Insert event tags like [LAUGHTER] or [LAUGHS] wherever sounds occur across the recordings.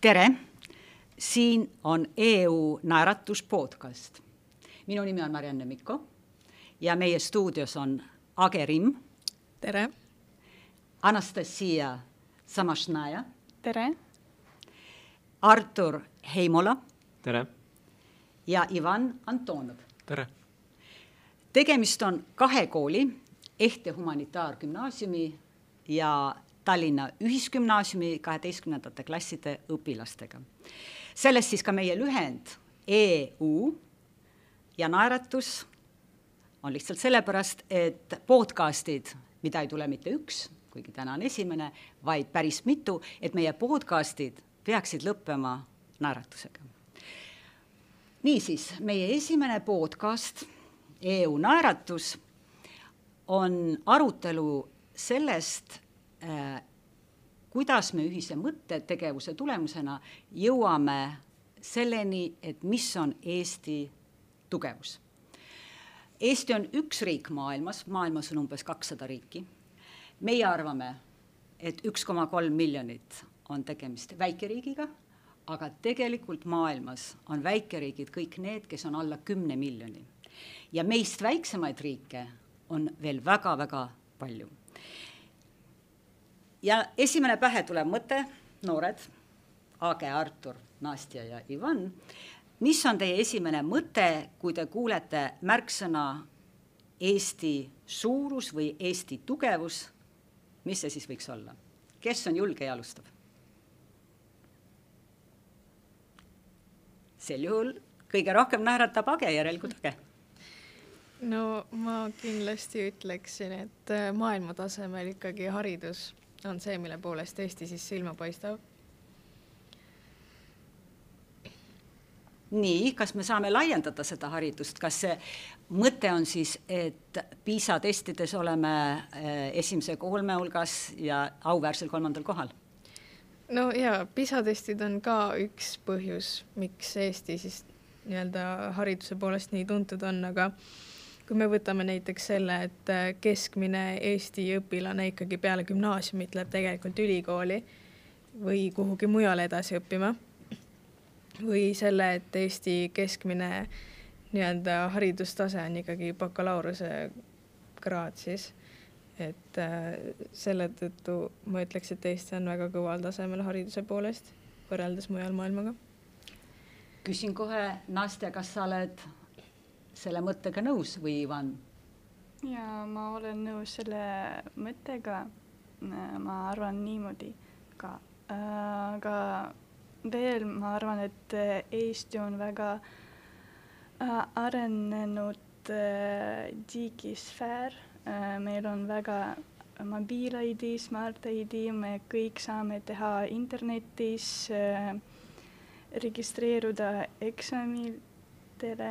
tere, siin on EU Naeratus podcast. minu nimi on Marianne Mikko ja meie stuudios on Age Rimm. tere. Anastasia Samašnaja. tere. Artur Heimola. tere. ja Ivan Antonov. tere. tegemist on kahe kooli, Ehte Humanitaargümnaasiumi ja Tallinna Ühisgümnaasiumi kaheteistkümnendate klasside õpilastega. sellest siis ka meie lühend EU ja naeratus on lihtsalt sellepärast, et podcast'id, mida ei tule mitte üks, kuigi täna on esimene, vaid päris mitu, et meie podcast'id peaksid lõppema naeratusega. niisiis, meie esimene podcast, EU naeratus, on arutelu sellest, kuidas me ühise mõttetegevuse tulemusena jõuame selleni, et mis on Eesti tugevus. Eesti on üks riik maailmas, maailmas on umbes kakssada riiki. meie arvame, et üks koma kolm miljonit on tegemist väikeriigiga, aga tegelikult maailmas on väikeriigid kõik need, kes on alla kümne miljoni. ja meist väiksemaid riike on veel väga-väga palju ja esimene pähe tulev mõte, noored, Aage, Artur, Nastja ja Ivan, mis on teie esimene mõte, kui te kuulete märksõna Eesti suurus või Eesti tugevus, mis see siis võiks olla? kes on julge ja alustab? sel juhul kõige rohkem naeratab Age, järelikult Age no ma kindlasti ütleksin, et äh, maailma tasemel ikkagi haridus on see, mille poolest Eesti siis silma paistab. nii, kas me saame laiendada seda haridust, kas see mõte on siis, et PISA testides oleme eh, esimese kolme hulgas ja auväärsel kolmandal kohal? no ja PISA testid on ka üks põhjus, miks Eesti siis nii-öelda hariduse poolest nii tuntud on, aga kui me võtame näiteks selle, et äh, keskmine Eesti õpilane ikkagi peale gümnaasiumit läheb tegelikult ülikooli või kuhugi mujale edasi õppima, või selle, et Eesti keskmine nii-öelda haridustase on ikkagi bakalaureuse kraad siis, et äh, selle tõttu ma ütleks, et Eesti on väga kõval tasemel hariduse poolest võrreldes mujal maailmaga. küsin kohe, Nastja, kas sa oled selle mõttega nõus või Ivan? ja ma olen nõus selle mõttega. ma arvan niimoodi ka, aga veel ma arvan, et Eesti on väga äh, arenenud äh, digisfäär. Äh, meil on väga mobiil-ID, smart-ID, me kõik saame teha internetis, registreeruda eksamitele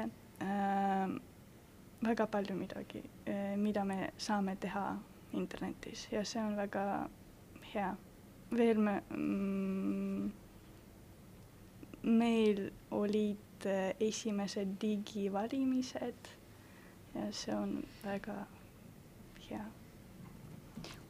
väga palju midagi äh,, mida me saame teha internetis ja see on väga hea. veel me mm,, meil olid äh, esimesed digivalimised ja see on väga hea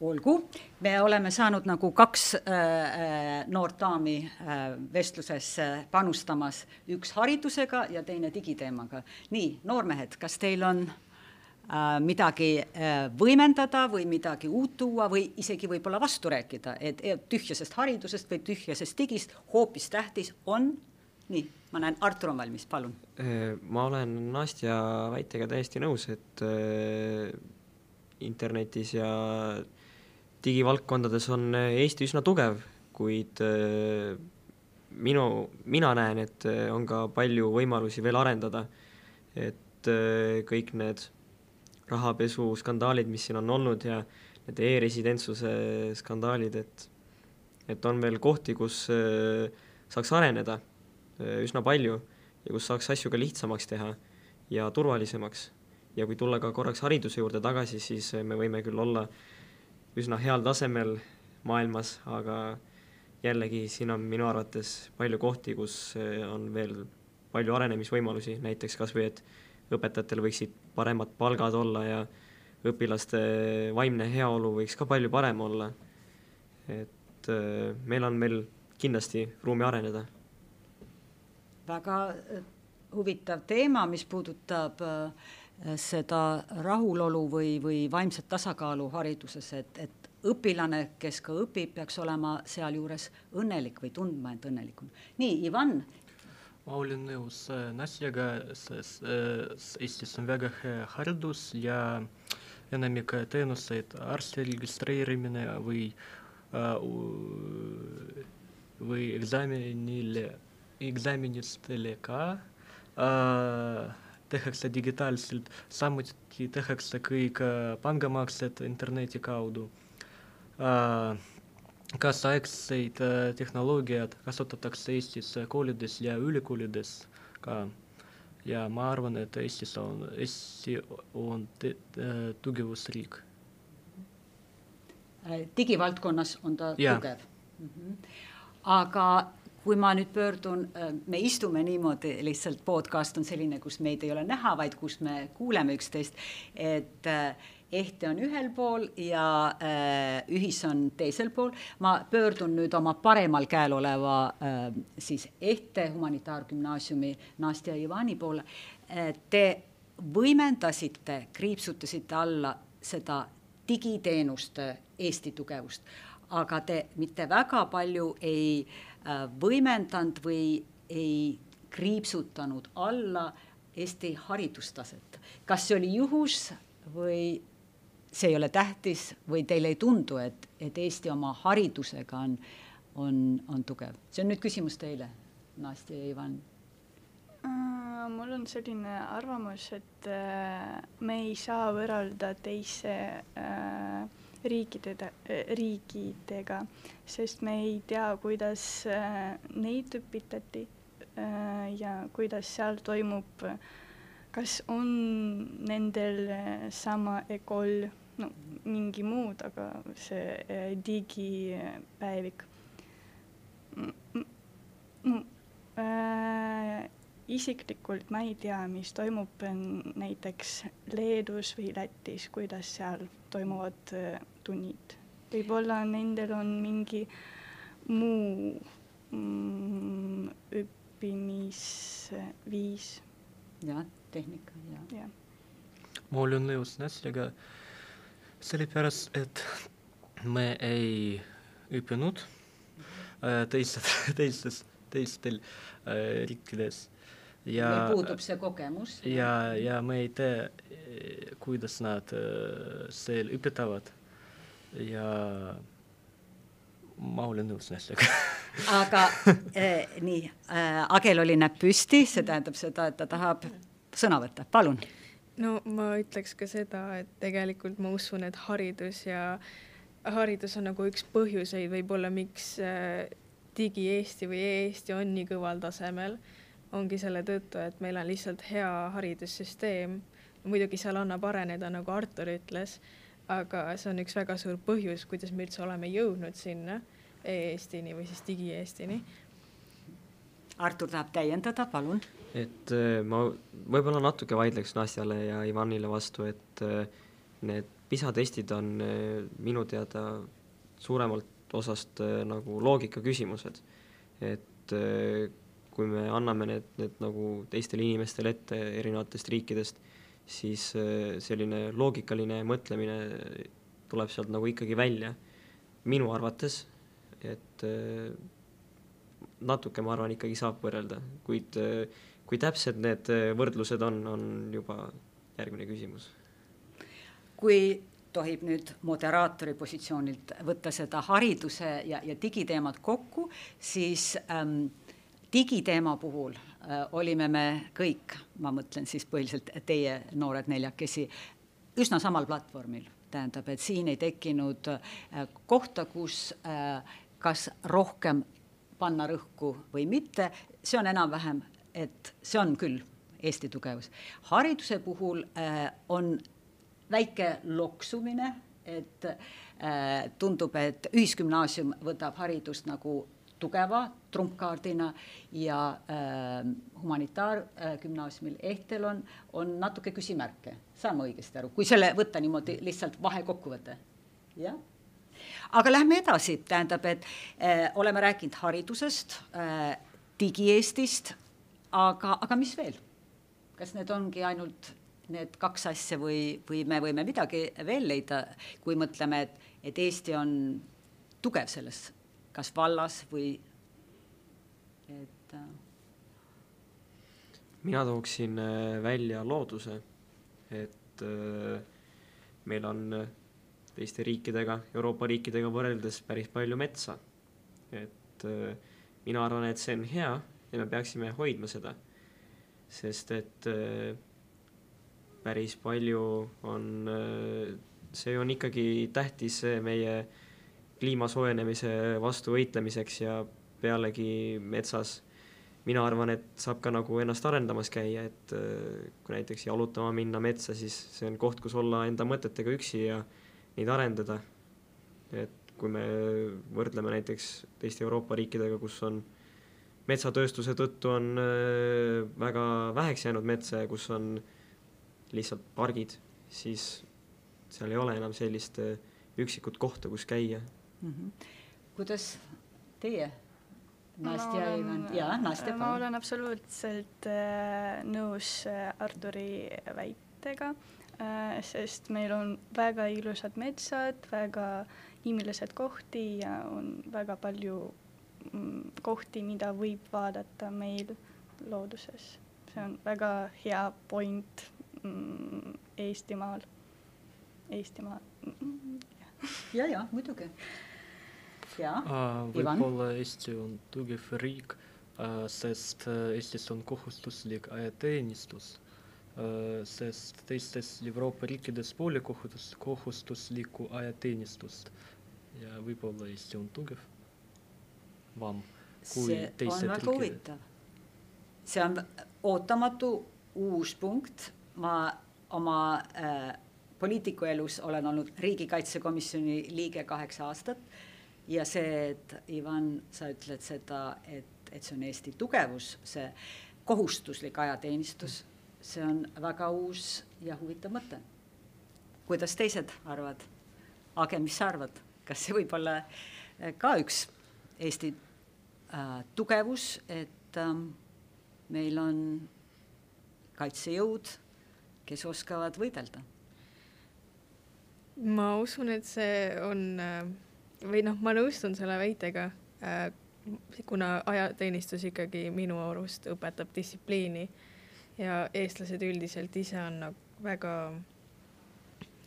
olgu, me oleme saanud nagu kaks äh, äh, noort daami äh, vestluses äh, panustamas, üks haridusega ja teine digiteemaga. nii, noormehed, kas teil on äh, midagi äh, võimendada või midagi uut tuua või isegi võib-olla vastu rääkida, et tühjasest haridusest või tühjasest digist hoopis tähtis on nii, ma näen, Artur on valmis, palun. Äh, ma olen Nastja väitega täiesti nõus, et äh, internetis ja digivaldkondades on äh, Eesti üsna tugev, kuid äh, minu, mina näen, et äh, on ka palju võimalusi veel arendada. et kõik need rahapesuskandaalid, mis siin on olnud ja need e-residentsuse skandaalid, et et on veel kohti, kus saaks areneda üsna palju ja kus saaks asju ka lihtsamaks teha ja turvalisemaks. Ja kui tulla ka korraks hariduse juurde tagasi, siis me võime küll olla üsna heal tasemel maailmas, aga jällegi siin on minu arvates palju kohti, kus eh, on veel palju arenemisvõimalusi, näiteks kas või et õpetajatel võiksid paremad palgad olla ja õpilaste vaimne heaolu võiks ka palju parem olla. et eh, meil on veel kindlasti ruumi areneda. väga huvitav teema, mis puudutab äh, seda rahulolu või, või vaimset tasakaalu hariduses, et, et õpilane, kes ka õpib, peaks olema sealjuures õnnelik või tundma end õnnelikuna. nii, Ivan. ma olen nõus Nastjaga, sest Eestis on väga hea haridus ja enamik teenuseid, arsti registreerimine või või eksaminile, eksaminitele ka tehakse digitaalselt, samuti tehakse kõik pangamaksed interneti kaudu kaasaegseid tehnoloogiad kasutatakse Eestis koolides ja ülikoolides ka. ja ma arvan, et Eestis on, Eesti on tugevusriik. digivaldkonnas on ta ja. tugev mm. -hmm. aga kui ma nüüd pöördun, me istume niimoodi, lihtsalt podcast on selline, kus meid ei ole näha, vaid kus me kuuleme üksteist, et äh, ehte on ühel pool ja äh, ühis on teisel pool. ma pöördun nüüd oma paremal käel oleva äh, siis ehte humanitaargümnaasiumi Nastja Ivani poole äh,. Te võimendasite, kriipsutasite alla seda digiteenuste Eesti tugevust, aga te mitte väga palju ei äh, võimendanud või ei kriipsutanud alla Eesti haridustaset. kas see oli juhus või see ei ole tähtis või teile ei tundu, et, et Eesti oma haridusega on, on, on tugev? see on nüüd küsimus teile, Nastja ja Ivan uh,. mul on selline arvamus, et uh, me ei saa võrrelda teise uh, riikide, riikidega, sest me ei tea, kuidas neid õpitati ja kuidas seal toimub, kas on nendel sama EKOL no mingi muud, aga see eh, digipäevik. No, äh, isiklikult ma ei tea, mis toimub näiteks Leedus või Lätis, kuidas seal toimuvad äh, tunnid. võib-olla nendel on mingi muu mm, õppimisviis. jah, tehnika, ja. ja.. ma olen nõus Natsliga äh, sellepärast, et me ei õppinud äh, teised, [LAUGHS] teistes, teistel äh, riikides ja meil puudub see kogemus. ja, ja me ei tea, kuidas nad äh, seal õpetavad. Ja ma olen nõus Nestlega [LAUGHS] aga äh, nii äh,, Agel oli näpp püsti, see tähendab seda, et ta tahab sõna võtta, palun. No ma ütleks ka seda, et tegelikult ma usun, et haridus ja haridus on nagu üks põhjuseid võib-olla, miks äh, digi-Eesti või e-Eesti on nii kõval tasemel, ongi selle tõttu, et meil on lihtsalt hea haridussüsteem. muidugi seal annab areneda, nagu Artur ütles, aga see on üks väga suur põhjus, kuidas me üldse oleme jõudnud sinna e-Eestini või siis digi-Eestini. Artur tahab täiendada, palun et äh, ma võib-olla natuke vaidleks Nastjale ja Ivanile vastu, et äh, need PISA testid on äh, minu teada suuremalt osast nagu loogika küsimused. et kui me anname need, need nagu teistele inimestele ette erinevatest riikidest, siis selline loogikaline mõtlemine tuleb sealt nagu ikkagi välja, minu arvates, et natuke, ma arvan, ikkagi saab võrrelda, kuid äh, kui täpsed need äh, võrdlused on, on juba järgmine küsimus. kui tohib nüüd moderaatori positsioonilt võtta seda hariduse ja, ja digiteemad kokku, siis ähm, digiteema puhul äh, olime me kõik, ma mõtlen siis põhiliselt teie noored neljakesi, üsna samal platvormil, tähendab, et siin ei tekkinud äh, kohta, kus äh, kas rohkem panna rõhku või mitte, see on enam-vähem et see on küll Eesti tugevus. hariduse puhul on väike loksumine, et tundub, et ühisgümnaasium võtab haridust nagu tugeva trumpkaardina ja äh, humanitaargümnaasiumil äh, Ehtel on, natuke küsimärke, saan ma õigesti aru, kui selle võtta niimoodi lihtsalt vahekokkuvõte, jah? aga lähme edasi, tähendab, et äh, oleme rääkinud haridusest äh,, digi-Eestist, aga, aga mis veel? kas need ongi ainult need kaks asja või, või me võime midagi veel leida, kui mõtleme, et, et Eesti on tugev selles, kas vallas või et äh... mina tooksin äh, välja looduse, et äh, meil on äh, teiste riikidega, Euroopa riikidega võrreldes päris palju metsa. et äh, mina arvan, et see on hea ja me peaksime hoidma seda, sest et äh, päris palju on, äh, see on ikkagi tähtis meie kliima soojenemise vastu võitlemiseks ja pealegi metsas mina arvan, et saab ka nagu ennast arendamas käia, et äh, kui näiteks jalutama minna metsa, siis see on koht, kus olla enda mõtetega üksi ja neid arendada. et kui me võrdleme näiteks teiste Euroopa riikidega, kus on metsatööstuse tõttu on äh, väga väheks jäänud metsa ja kus on lihtsalt pargid, siis seal ei ole enam sellist äh, üksikut kohta, kus käia mm. -hmm. kuidas teie, Nastja ja Ivan, jaa, Nastja, ma olen absoluutselt äh, nõus äh, Arturi väitega äh,, sest meil on väga ilusad metsad, väga imelised kohti ja on väga palju mm, kohti, mida võib vaadata meil looduses. see on väga hea point mm, Eestimaal, Eestimaal mm,. ja, ja muidugi. Ivan. võib-olla Eesti on tugev riik sest Eestis on kohustuslik ajateenistus sest teistes Euroopa riikides pole kohustus, kohustuslikku ajateenistust ja võib-olla Eesti on tugev vam kui see on teised väga riigid. huvitav. see on ootamatu uus punkt, ma oma äh, poliitikuelus olen olnud riigikaitsekomisjoni liige kaheksa aastat ja see, et Ivan, sa ütled seda, et, et see on Eesti tugevus, see kohustuslik ajateenistus, see on väga uus ja huvitav mõte. kuidas teised arvavad? Age, mis sa arvad, kas see võib olla äh, ka üks Eesti äh, tugevus, et ähm, meil on kaitsejõud, kes oskavad võidelda? ma usun, et see on äh, või noh, ma nõustun selle väitega, kuna ajateenistus ikkagi minu arust õpetab distsipliini ja eestlased üldiselt ise on nagu väga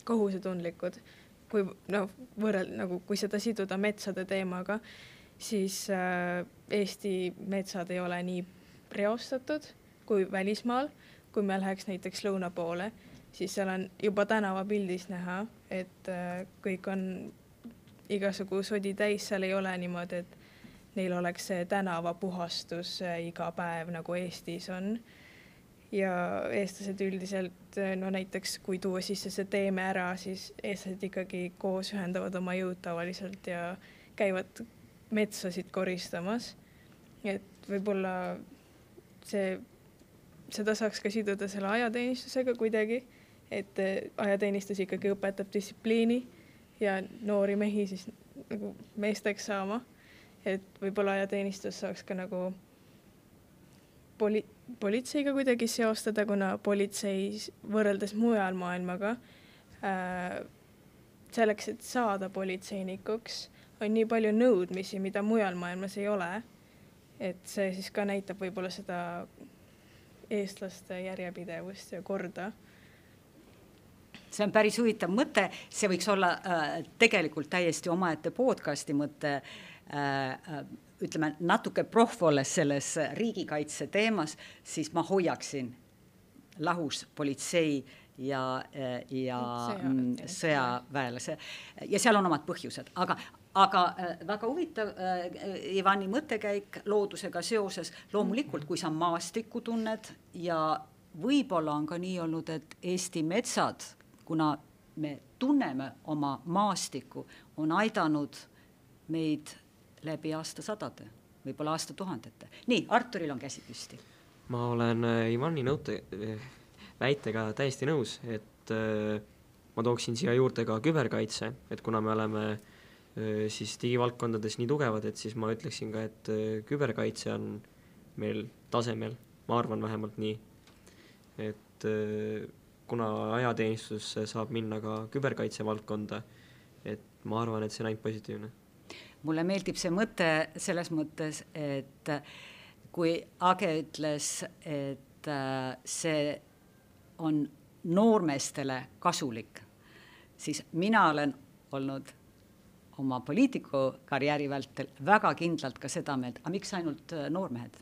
kohusetundlikud. kui noh, võrreld- nagu, kui seda siduda metsade teemaga, siis äh, Eesti metsad ei ole nii reostatud kui välismaal. kui me läheks näiteks lõuna poole, siis seal on juba tänavapildis näha, et äh, kõik on igasugu sodi täis, seal ei ole niimoodi, et neil oleks see tänavapuhastus iga päev nagu Eestis on. ja eestlased üldiselt, no näiteks kui tuua sisse see Teeme ära, siis eestlased ikkagi koos ühendavad oma jõud tavaliselt ja käivad metsasid koristamas. et võib-olla see, seda saaks ka siduda selle ajateenistusega kuidagi, et ajateenistus ikkagi õpetab distsipliini ja noori mehi siis nagu meesteks saama. et võib-olla ajateenistus saaks ka nagu poli-, politseiga kuidagi seostada, kuna politsei võrreldes mujal maailmaga äh, selleks, et saada politseinikuks on nii palju nõudmisi, mida mujal maailmas ei ole. et see siis ka näitab võib-olla seda eestlaste järjepidevust ja korda. See on päris huvitav mõte, see võiks olla äh, tegelikult täiesti omaette podcast'i mõte äh,. ütleme natuke proff olles selles riigikaitse teemas, siis ma hoiaksin lahus politsei ja, ja Sõjaväe. sõjaväelase ja seal on omad põhjused, aga aga äh, väga huvitav äh, Ivani mõttekäik loodusega seoses, loomulikult, kui sa maastikku tunned ja võib-olla on ka nii olnud, et Eesti metsad, kuna me tunneme oma maastikku, on aidanud meid läbi aastasadade, võib-olla aastatuhandete. nii, Arturil on käsi püsti. ma olen äh, Ivani nõute, väitega täiesti nõus, et äh, ma tooksin siia juurde ka küberkaitse, et kuna me oleme siis digivaldkondades nii tugevad, et siis ma ütleksin ka, et küberkaitse on meil tasemel, ma arvan vähemalt nii. et kuna ajateenistus saab minna ka küberkaitse valdkonda, et ma arvan, et see on ainult positiivne. mulle meeldib see mõte selles mõttes, et kui Age ütles, et see on noormeestele kasulik, siis mina olen olnud oma poliitikukarjääri vältel väga kindlalt ka seda meelt, aga miks ainult äh, noormehed?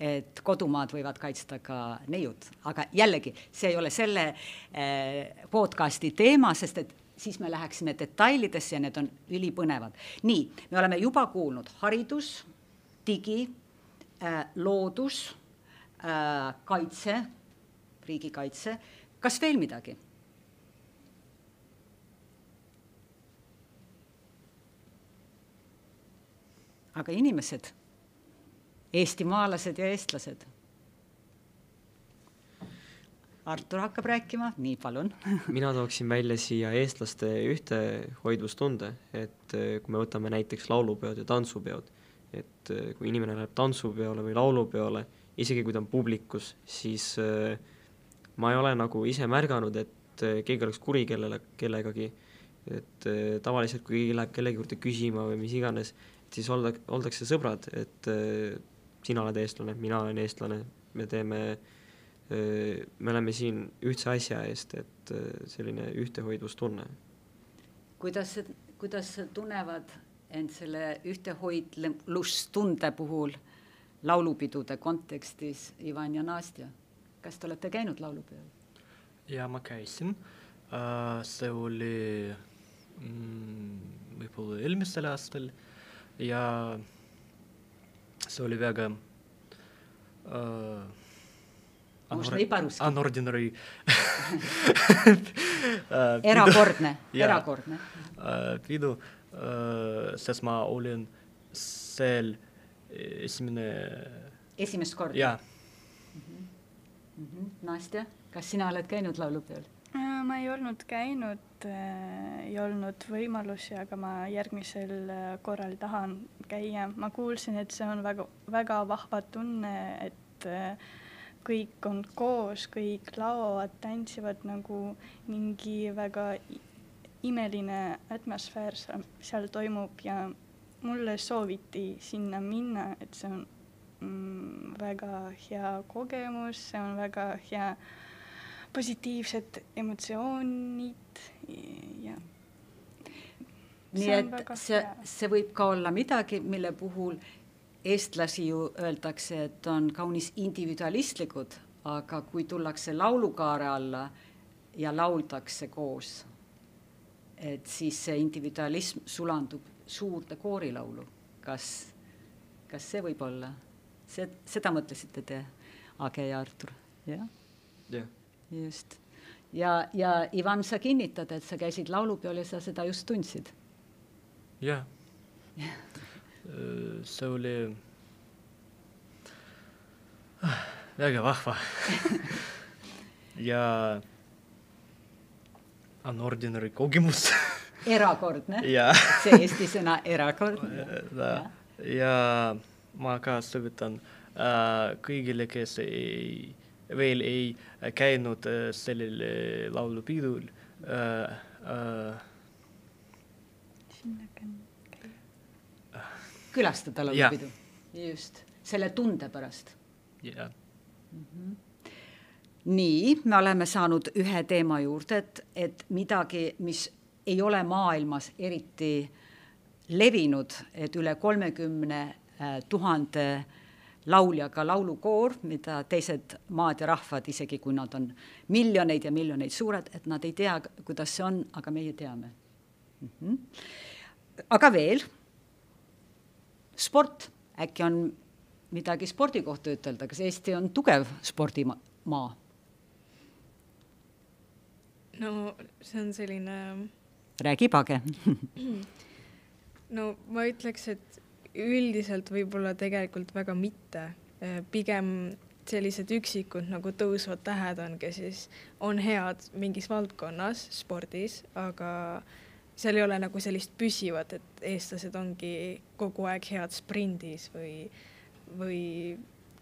Et kodumaad võivad kaitsta ka neiud, aga jällegi, see ei ole selle äh, podcasti teema, sest et siis me läheksime detailidesse ja need on ülipõnevad. nii, me oleme juba kuulnud haridus, digi äh,, loodus äh,, kaitse, riigikaitse, kas veel midagi? aga inimesed, eestimaalased ja eestlased. Artur hakkab rääkima, nii palun [LAUGHS] mina tooksin välja siia eestlaste ühtehoidvustunde, et eh, kui me võtame näiteks laulupeod ja tantsupeod, et eh, kui inimene läheb tantsupeole või laulupeole, isegi kui ta on publikus, siis äh, ma ei ole nagu ise märganud, et keegi oleks kuri kellele, kellegagi, et tavaliselt, kui keegi läheb kellegi juurde küsima või mis iganes, siis olda, oldakse sõbrad, et sina oled eestlane, mina olen eestlane, me teeme, me oleme siin ühtse asja eest, et selline ühtehoidvustunne. kuidas, kuidas tunnevad end selle ühtehoidlustunde puhul laulupidude kontekstis Ivan ja Nastja? kas te olete käinud laulupeol? jaa, ma käisin uh,. see oli mm, võib-olla eelmisel aastal ja see oli väga uh, Можно и по-русски. Unordinary erakordne, erakordne. pidu, [LAUGHS] sest ma olin seal esimene. esimest korda? jaa mm. -hmm. Nastja, kas sina oled käinud laulupeol? Äh, ma ei olnud käinud äh,, ei olnud võimalusi, aga ma järgmisel äh, korral tahan käia. ma kuulsin, et see on väga, väga vahva tunne, et äh, kõik on koos, kõik laulavad, tantsivad nagu mingi väga imeline atmosfäär seal toimub ja mulle sooviti sinna minna, et see on mm, väga hea kogemus, see on väga hea positiivsed emotsioonid ja nii et see, see võib ka olla midagi, mille puhul eestlasi ju öeldakse, et on kaunis individualistlikud, aga kui tullakse laulukaare alla ja lauldakse koos, et siis see individualism sulandub suurde koorilaulu. kas, kas see võib olla? see, seda mõtlesite te, Age ja Artur, jah? jah. Just. ja, ja Ivan, sa kinnitad, et sa käisid laulupeol ja sa seda just tundsid? jah. [LAUGHS] see oli väga vahva. [LAUGHS] Ja unordinary kogemus. [LAUGHS] Erakordne. See eesti sõna erakordne. Ja, ja ma ka soovitan äh, kõigile, kes ei, veel ei käinud äh, sellel äh, laulupidul äh,. Äh, külastada laulupidu, just, selle tunde pärast. jah. Mm -hmm nii, me oleme saanud ühe teema juurde, et, et midagi, mis ei ole maailmas eriti levinud, et üle kolmekümne Äh, tuhande lauljaga laulukoor, mida teised maad ja rahvad, isegi kui nad on miljoneid ja miljoneid suured, et nad ei tea, kuidas see on, aga meie teame mm. -hmm. aga veel, sport, äkki on midagi spordi kohta ütelda, kas Eesti on tugev spordimaa? no see on selline räägi, Page [CLEARS THROAT] no ma ütleks, et üldiselt võib-olla tegelikult väga mitte, äh, pigem sellised üksikud nagu tõusvad tähed on, kes siis on head mingis valdkonnas, spordis, aga seal ei ole nagu sellist püsivat, et eestlased ongi kogu aeg head sprindis või, või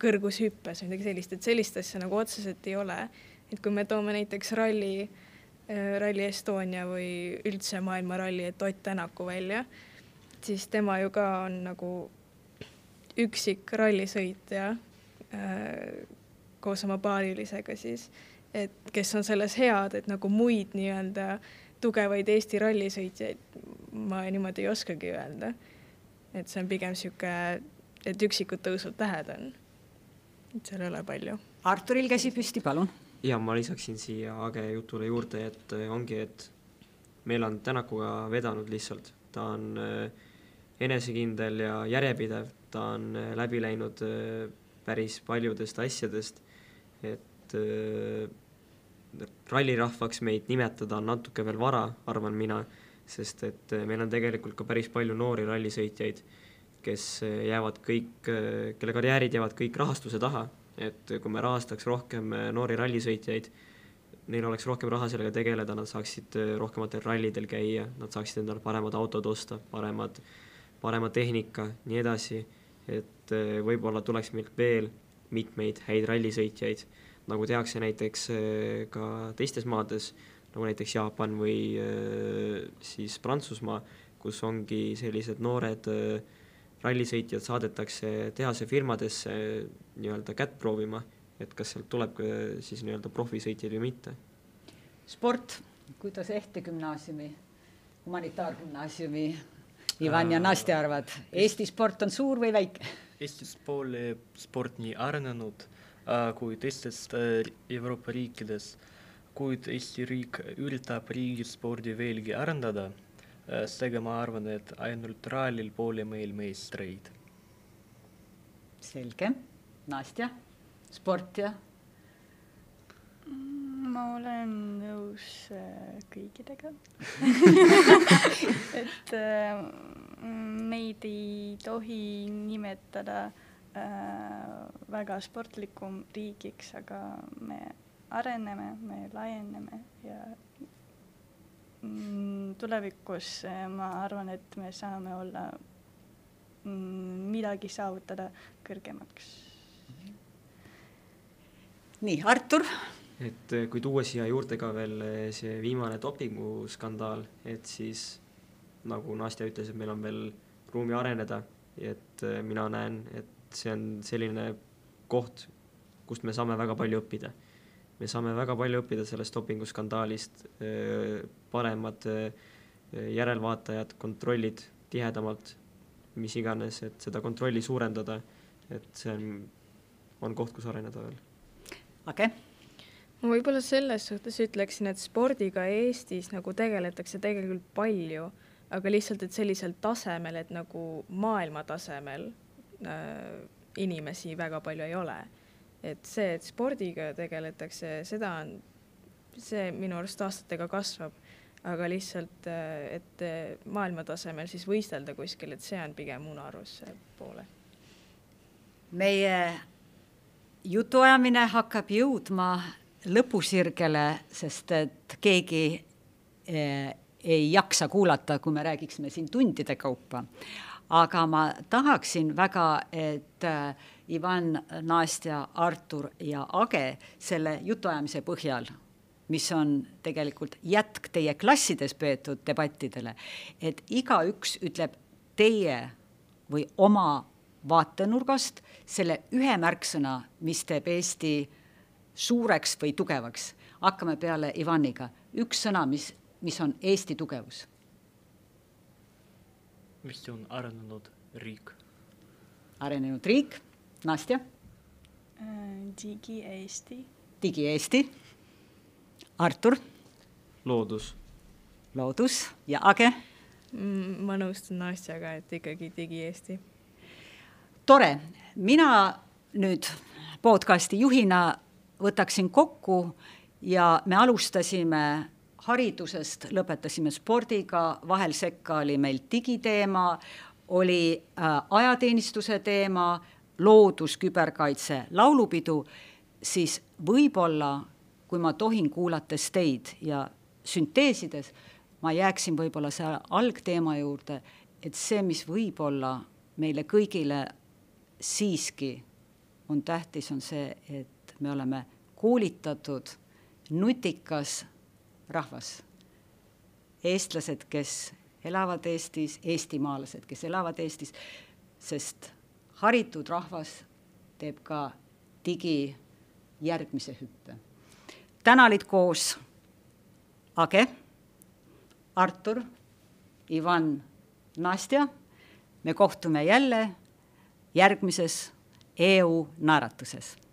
kõrgushüppes või midagi sellist, et sellist asja nagu otseselt ei ole. et kui me toome näiteks ralli, äh, Rally Estonia või üldse maailmaralli, et Ott Tänaku välja, siis tema ju ka on nagu üksik rallisõitja äh, koos oma paarilisega siis, et kes on selles head, et nagu muid nii-öelda tugevaid Eesti rallisõitjaid ma niimoodi ei oskagi öelda. et see on pigem niisugune, et üksikud tõusvad tähed on. et seal ei ole palju. Arturil käsi püsti, palun. ja ma lisaksin siia Age jutule juurde, et ongi, et meil on Tänakuga vedanud lihtsalt, ta on äh, enesekindel ja järjepidev, ta on äh, läbi läinud päris paljudest asjadest, et rallirahvaks meid nimetada on natuke veel vara, arvan mina, sest et äh, meil on tegelikult ka päris palju noori rallisõitjaid, kes äh, jäävad kõik, äh, kelle karjäärid jäävad kõik rahastuse taha, et kui me rahastaks rohkem noori rallisõitjaid, neil oleks rohkem raha sellega tegeleda, nad saaksid rohkematel rallidel käia, nad saaksid endale paremad autod osta, paremad, parema tehnika, nii edasi, et võib-olla tuleks meilt veel mitmeid häid rallisõitjaid nagu tehakse näiteks äh, ka teistes maades, nagu näiteks Jaapan või äh, siis Prantsusmaa, kus ongi sellised noored rallisõitjad saadetakse tehasefirmadesse nii-öelda kätt proovima, et kas sealt tuleb siis nii-öelda profisõitjaid või mitte. sport, kuidas Ehte gümnaasiumi, humanitaargümnaasiumi Ivan ja Nastja arvad, Eesti sport on suur või väike? Eestis pole sport nii arenenud kui teistes Euroopa riikides, kuid Eesti riik üritab riigispordi veelgi arendada. seega ma arvan, et ainult rallil pole meil meistreid. selge, Nastja, sport ja? Ma olen nõus kõigidega [LAUGHS] et meid ei tohi nimetada äh, äh, väga sportlikum riigiks, aga me areneme, me laieneme ja mm, tulevikus äh, ma arvan, et me saame olla mm, midagi saavutada kõrgemaks. nii, Artur? Et äh, kui tuua siia juurde ka veel äh, see viimane dopinguskandaal, et siis nagu Nastja ütles, et meil on veel ruumi areneda, et mina näen, et see on selline koht, kust me saame väga palju õppida. me saame väga palju õppida sellest dopinguskandaalist, paremad järelvaatajad, kontrollid tihedamalt, mis iganes, et seda kontrolli suurendada, et see on, on koht, kus areneda veel. Age? Ma võib-olla selles suhtes ütleksin, et spordiga Eestis nagu tegeletakse tegelikult palju, aga lihtsalt, et sellisel tasemel, et nagu maailma tasemel äh, inimesi väga palju ei ole. et see, et spordiga tegeletakse, seda on, see minu arust aastatega kasvab, aga lihtsalt, äh, et maailma tasemel siis võistelda kuskil, et see on pigem unarusse poole. meie jutuajamine hakkab jõudma lõpusirgele, sest et keegi eh, ei jaksa kuulata, kui me räägiksime siin tundide kaupa. Aga ma tahaksin väga, et äh, Ivan, Nastja, Artur ja Age selle jutuajamise põhjal, mis on tegelikult jätk teie klassides peetud debattidele, et igaüks ütleb teie või oma vaatenurgast selle ühe märksõna, mis teeb Eesti suureks või tugevaks. hakkame peale Ivaniga, üks sõna, mis, mis on Eesti tugevus mis on arenenud riik? arenenud riik, Nastja? Äh, digi-Eesti. digi-Eesti. Artur? loodus. loodus ja Age? Mm, ma nõustun Nastjaga, et ikkagi digi-Eesti. tore, mina nüüd podcasti juhina võtaksin kokku ja me alustasime haridusest, lõpetasime spordiga, vahel sekka oli meil digiteema, oli äh, ajateenistuse teema, loodus, küberkaitse, laulupidu, siis võib-olla, kui ma tohin, kuulates teid ja sünteesides, ma jääksin võib-olla selle algteema juurde, et see, mis võib-olla meile kõigile siiski on tähtis, on see, et me oleme koolitatud nutikas rahvas. eestlased, kes elavad Eestis, eestimaalased, kes elavad Eestis, sest haritud rahvas teeb ka digi järgmise hüppe. täna olid koos Age, Artur, Ivan, Nastja. me kohtume jälle järgmises EU naeratuses